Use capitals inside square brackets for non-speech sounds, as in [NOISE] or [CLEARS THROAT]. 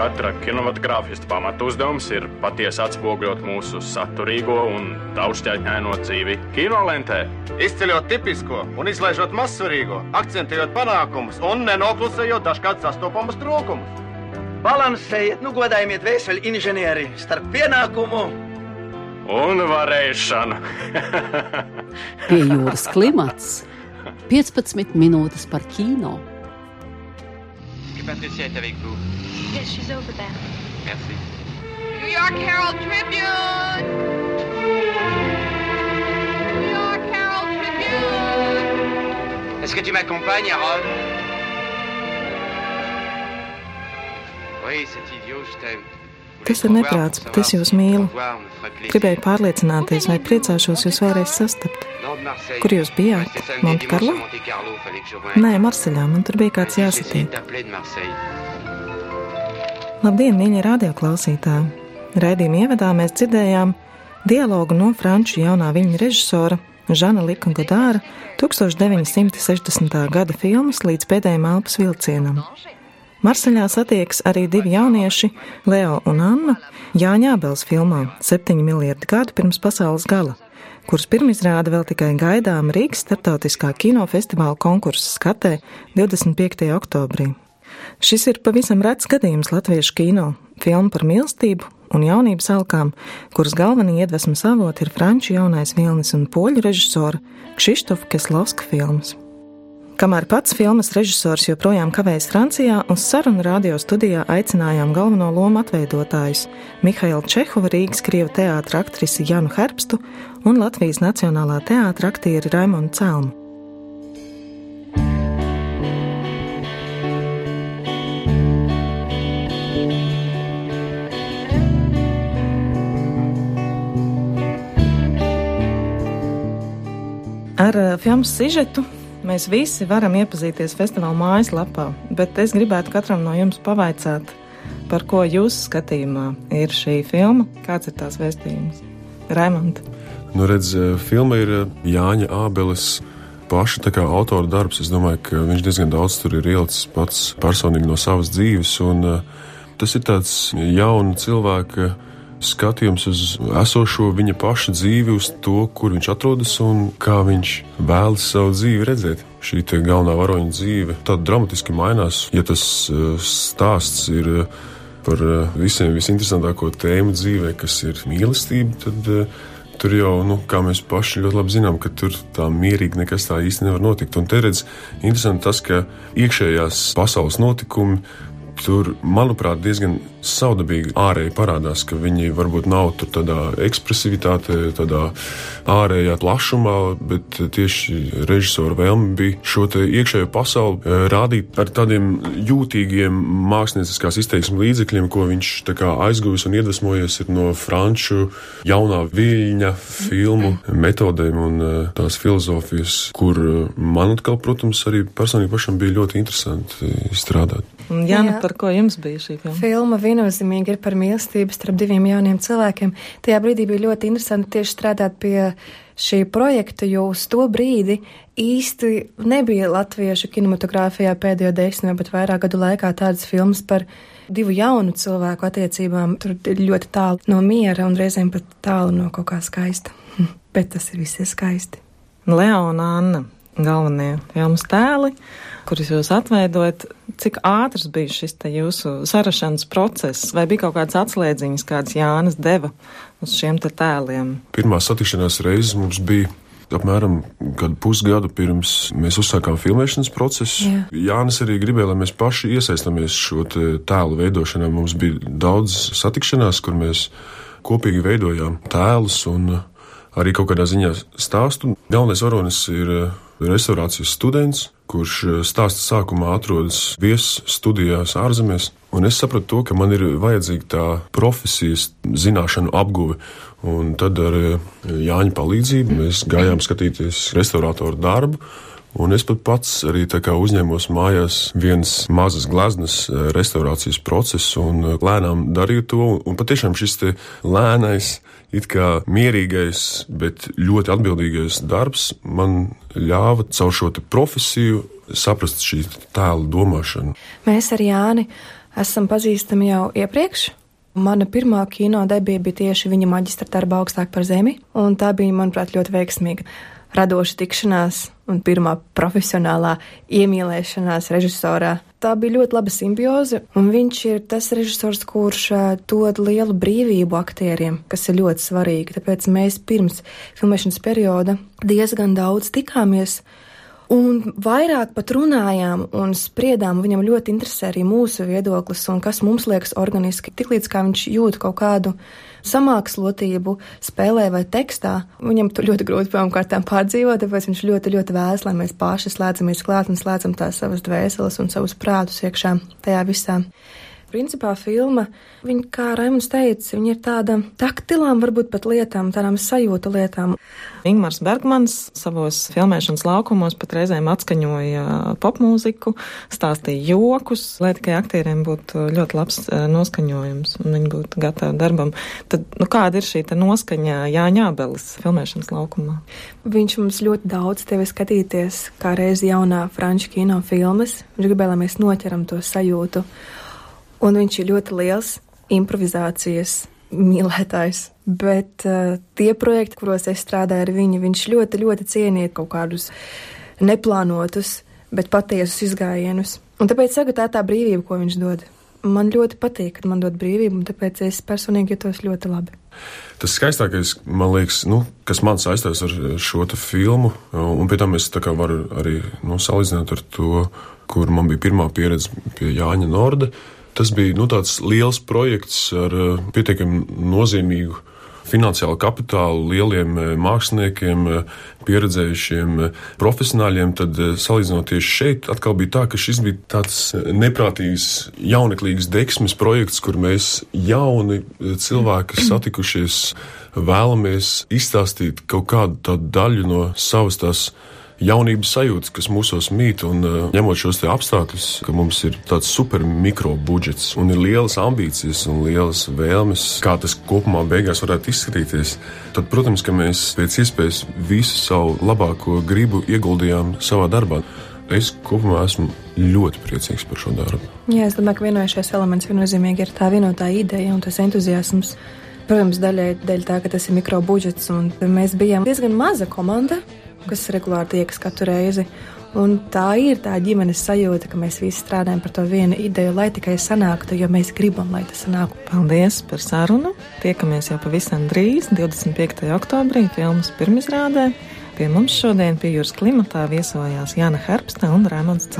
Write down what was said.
Katra kinematogrāfista pamatuzdevums ir patiesi atspoguļot mūsu saturīgo un daudzšķaitņaino dzīvi kinolentē. Izceļot tipisko un izlaižot mazsvarīgo, akcentējot panākumus un nenoklusējot dažkārt sastopamus trūkumus. Balansējiet, nu godājiet vēseli inženieri starp pienākumu un varēšanu. Pie jūras klimats [LAUGHS] 15 minūtes par kino. Patricia est avec vous? Yes, she's over there. Merci. New York Herald Tribune! New York Herald Tribune! Est-ce que tu m'accompagnes, Harold? Oui, c'est idiot, je t'aime. Tas ir neprāts, bet es jūs mīlu. Gribēju pārliecināties, vai priecāšos jūs vēlreiz sastapt. Kur jūs bijāt? Montekarlo? Nē, Marseļā, man tur bija kāds jāsatiek. Labdien, mīļie radioklausītāji! Raidījuma ievadā mēs dzirdējām dialogu no franču jaunā viņa režisora Žana Lika Godāra 1960. gada filmas līdz pēdējiem elpas vilcienam. Marseļā satiekas arī divi jaunieši, Leo un Anna, Jāņa Abels filmā Septiņi miljardi gadu pirms pasaules gala, kuras pirmizrāda vēl tikai gaidām Rīgas starptautiskā kinofestivāla konkursa skatē 25. oktobrī. Šis ir pavisam rets gadījums latviešu kino, filma par mīlestību un jaunības alkām, kuras galvenie iedvesmas avoti ir franču jaunais vilnis un poļu režisora Kšištofa Keslovska filmas. Kamēr pats filmas režisors joprojām kavējas Francijā, uz sarunu radio studijā aicinājām galveno lomu atveidotājus Mihailu Čehovu, Rīgas Krievu teātra aktrisi Janu Herbstu un Latvijas Nacionālā teātra aktieri Raimonu Celmu. Ar uh, filmu sižetu mēs visi varam iepazīties festivāla mājaslapā, bet es gribētu katram no jums pavaicāt, par ko jūsu skatījumā ir šī filma, kāds ir tās vēstījums. Raimond. Nu, redz, filma ir Jāņa Ābeles paša autora darbs. Es domāju, ka viņš diezgan daudz tur ir ielicis pats personīgi no savas dzīves, un tas ir tāds jauna cilvēka skatījums uz esošo viņa paša dzīvi, uz to, kur viņš atrodas un kā viņš vēlas savu dzīvi redzēt. Šī galvenā varoņa dzīve tāda dramatiski mainās, ja tas stāsts ir par visiem visinteresantāko tēmu dzīvē, kas ir mīlestība, tad tur jau, nu, kā mēs paši ļoti labi zinām, ka tur tā mierīgi nekas tā īsti nevar notikt. Un te redz, interesanti tas, ka iekšējās pasaules notikumi tur, manuprāt, diezgan saudabīgi ārēji parādās, ka viņi varbūt nav tur tādā ekspresivitātē, tādā ārējā plašumā, bet tieši režisora vēlme bija šo iekšējo pasauli eh, rādīt ar tādiem jūtīgiem mākslinieckās izteiksmes līdzekļiem, ko viņš aizguvis un iedvesmojies no franču jaunā viļņa filmu metodēm un eh, tās filozofijas, kur eh, man atkal, protams, arī personīgi pašam bija ļoti interesanti strādāt. Jāna, par ko jums bija šī filma? Filma viennozīmīgi ir par mīlestību starp diviem jauniem cilvēkiem. Tajā brīdī bija ļoti interesanti tieši strādāt pie šī projekta, jo uz to brīdi īsti nebija latviešu kinematogrāfijā pēdējo desmit vai pat vairāk gadu laikā tādas filmas par divu jaunu cilvēku attiecībām. Tur ir ļoti tālu no miera un reizēm pat tālu no kaut kā skaista. Bet tas ir viss skaisti. Leona Anna, galvenie filmas tēli kurus jūs atveidojat, cik ātrs bija šis jūsu sarašanas process, vai bija kaut kādas atslēdziņas, kādas Jānis deva uz šiem tēliem? Pirmā satikšanās reizes mums bija apmēram pusgadu pirms mēs uzsākām filmēšanas procesu. Jā. Jānis arī gribēja, lai mēs paši iesaistāmies šo tēlu veidošanā. Mums bija daudz satikšanās, kur mēs kopīgi veidojām tēlus un arī kaut kādā ziņā stāstu. Galvenais varonis ir restaurācijas students, kurš eh, stāsta sākumā atrodas viesu studijās ārzemēs. Un es sapratu to, ka man ir vajadzīga tā profesijas zināšanu apguve. Un tad ar eh, Jāņa palīdzību mēs gājām skatīties restaurātoru darbu. Un es pat pats arī uzņēmos mājās vienas mazas gleznas eh, restaurācijas procesu un lēnām darīju to. Un patiešām šis lēnais it kā mierīgais, bet ļoti atbildīgais darbs man ļāva caur šo profesiju saprast šī tēla domāšanu. Mēs ar Jāni esam pazīstami jau iepriekš. Mana pirmā kino debija bija tieši viņa maģistra darba augstāk par zemi, un tā bija, manuprāt, ļoti veiksmīga. Radoša tikšanās un pirmā profesionālā iemīlēšanās režisorā. Tā bija ļoti laba simbioze, un viņš ir tas režisors, kurš dod lielu brīvību aktieriem, kas ir ļoti svarīgi. Tāpēc mēs pirms filmēšanas perioda diezgan daudz tikāmies Un vairāk pat runājām un spriedām, viņam ļoti interesē arī mūsu viedoklis un kas mums liekas organiski. Tiklīdz kā viņš jūt kaut kādu samākslotību spēlē vai tekstā, viņam tur ļoti grūti pirmkārt pārdzīvot, tāpēc viņš ļoti, ļoti vēlas, lai mēs paši slēdzamies klāt un slēdzam tās savas dvēseles un savus prātus iekšā tajā visā. Principā filma, viņa, kā Raimons teica, viņa ir tāda taktilām, varbūt pat lietām, tādām sajūta lietām. Ingmars Bergmans savos filmēšanas laukumos pat reizēm atskaņoja popmūziku, stāstīja jokus, lai tikai aktieriem būtu ļoti labs eh, noskaņojums un viņi būtu gatavi darbam. Tad, nu, kāda ir šī noskaņa Jāņā Belis filmēšanas laukumā? Viņš mums ļoti daudz tevi skatīties, kā reiz jaunā franču kino filmas. Viņš gribēja, lai mēs noķeram to sajūtu un viņš ir ļoti liels improvizācijas mīlētājs. Bet uh, tie projekti, kuros es strādāju ar viņu, viņš ļoti, ļoti cienīja kaut kādus neplānotus, bet patiesus izgājienus. Un tāpēc saku, tā ir tā brīvība, ko viņš dod. Man ļoti patīk, kad man dod brīvību, un tāpēc es personīgi jutos ļoti labi. Tas skaistākais, man liekas, nu, kas man saistās ar šo filmu, un pie tam es varu arī nu, salīdzināt ar to, kur man bija pirmā pieredze pie Jāņa Norda. Uh, Tas bija nu, liels projekts ar eh, pietiekami nozīmīgu finansiālu kapitālu, lieliem eh, māksliniekiem, eh, pieredzējušiem profesionāļiem, tad salīdzinot tieši šeit, atkal bija tā, ka šis bija tāds neprātīgs, jauneklīgs deksmes projekts, kur mēs jauni cilvēki [CLEARS THROAT] satikušies, vēlamies izstāstīt kaut kādu daļu no savas tās jaunības sajūtas, kas mūsos mīt, un uh, ņemot šos apstākļus, ka mums ir tāds super mikro budžets un ir lielas ambīcijas un lielas vēlmes, kā tas kopumā beigās varētu izskatīties, tad, protams, ka mēs pēc iespējas visu savu labāko gribu ieguldījām savā darbā. Es kopumā esmu ļoti priecīgs par šo darbu. Jā, es domāju, ka vienojušais elements viennozīmīgi ir tā vienotā ideja un tas entuziasms. Protams, daļai dēļ tā, ka tas ir mikro budžets, un mēs bijām diezgan maza komanda kas regulāri tiekas katru reizi. Un tā ir tā ģimenes sajūta, ka mēs visi strādājam par to vienu ideju, lai tikai sanāktu, jo mēs gribam, lai tas sanāktu. Paldies par sarunu! Tiekamies jau pavisam drīz, 25. oktobrī, filmas pirmizrādē. Pie mums šodien pie jūras klimatā viesojās Jāna Herbsta un Rēmons de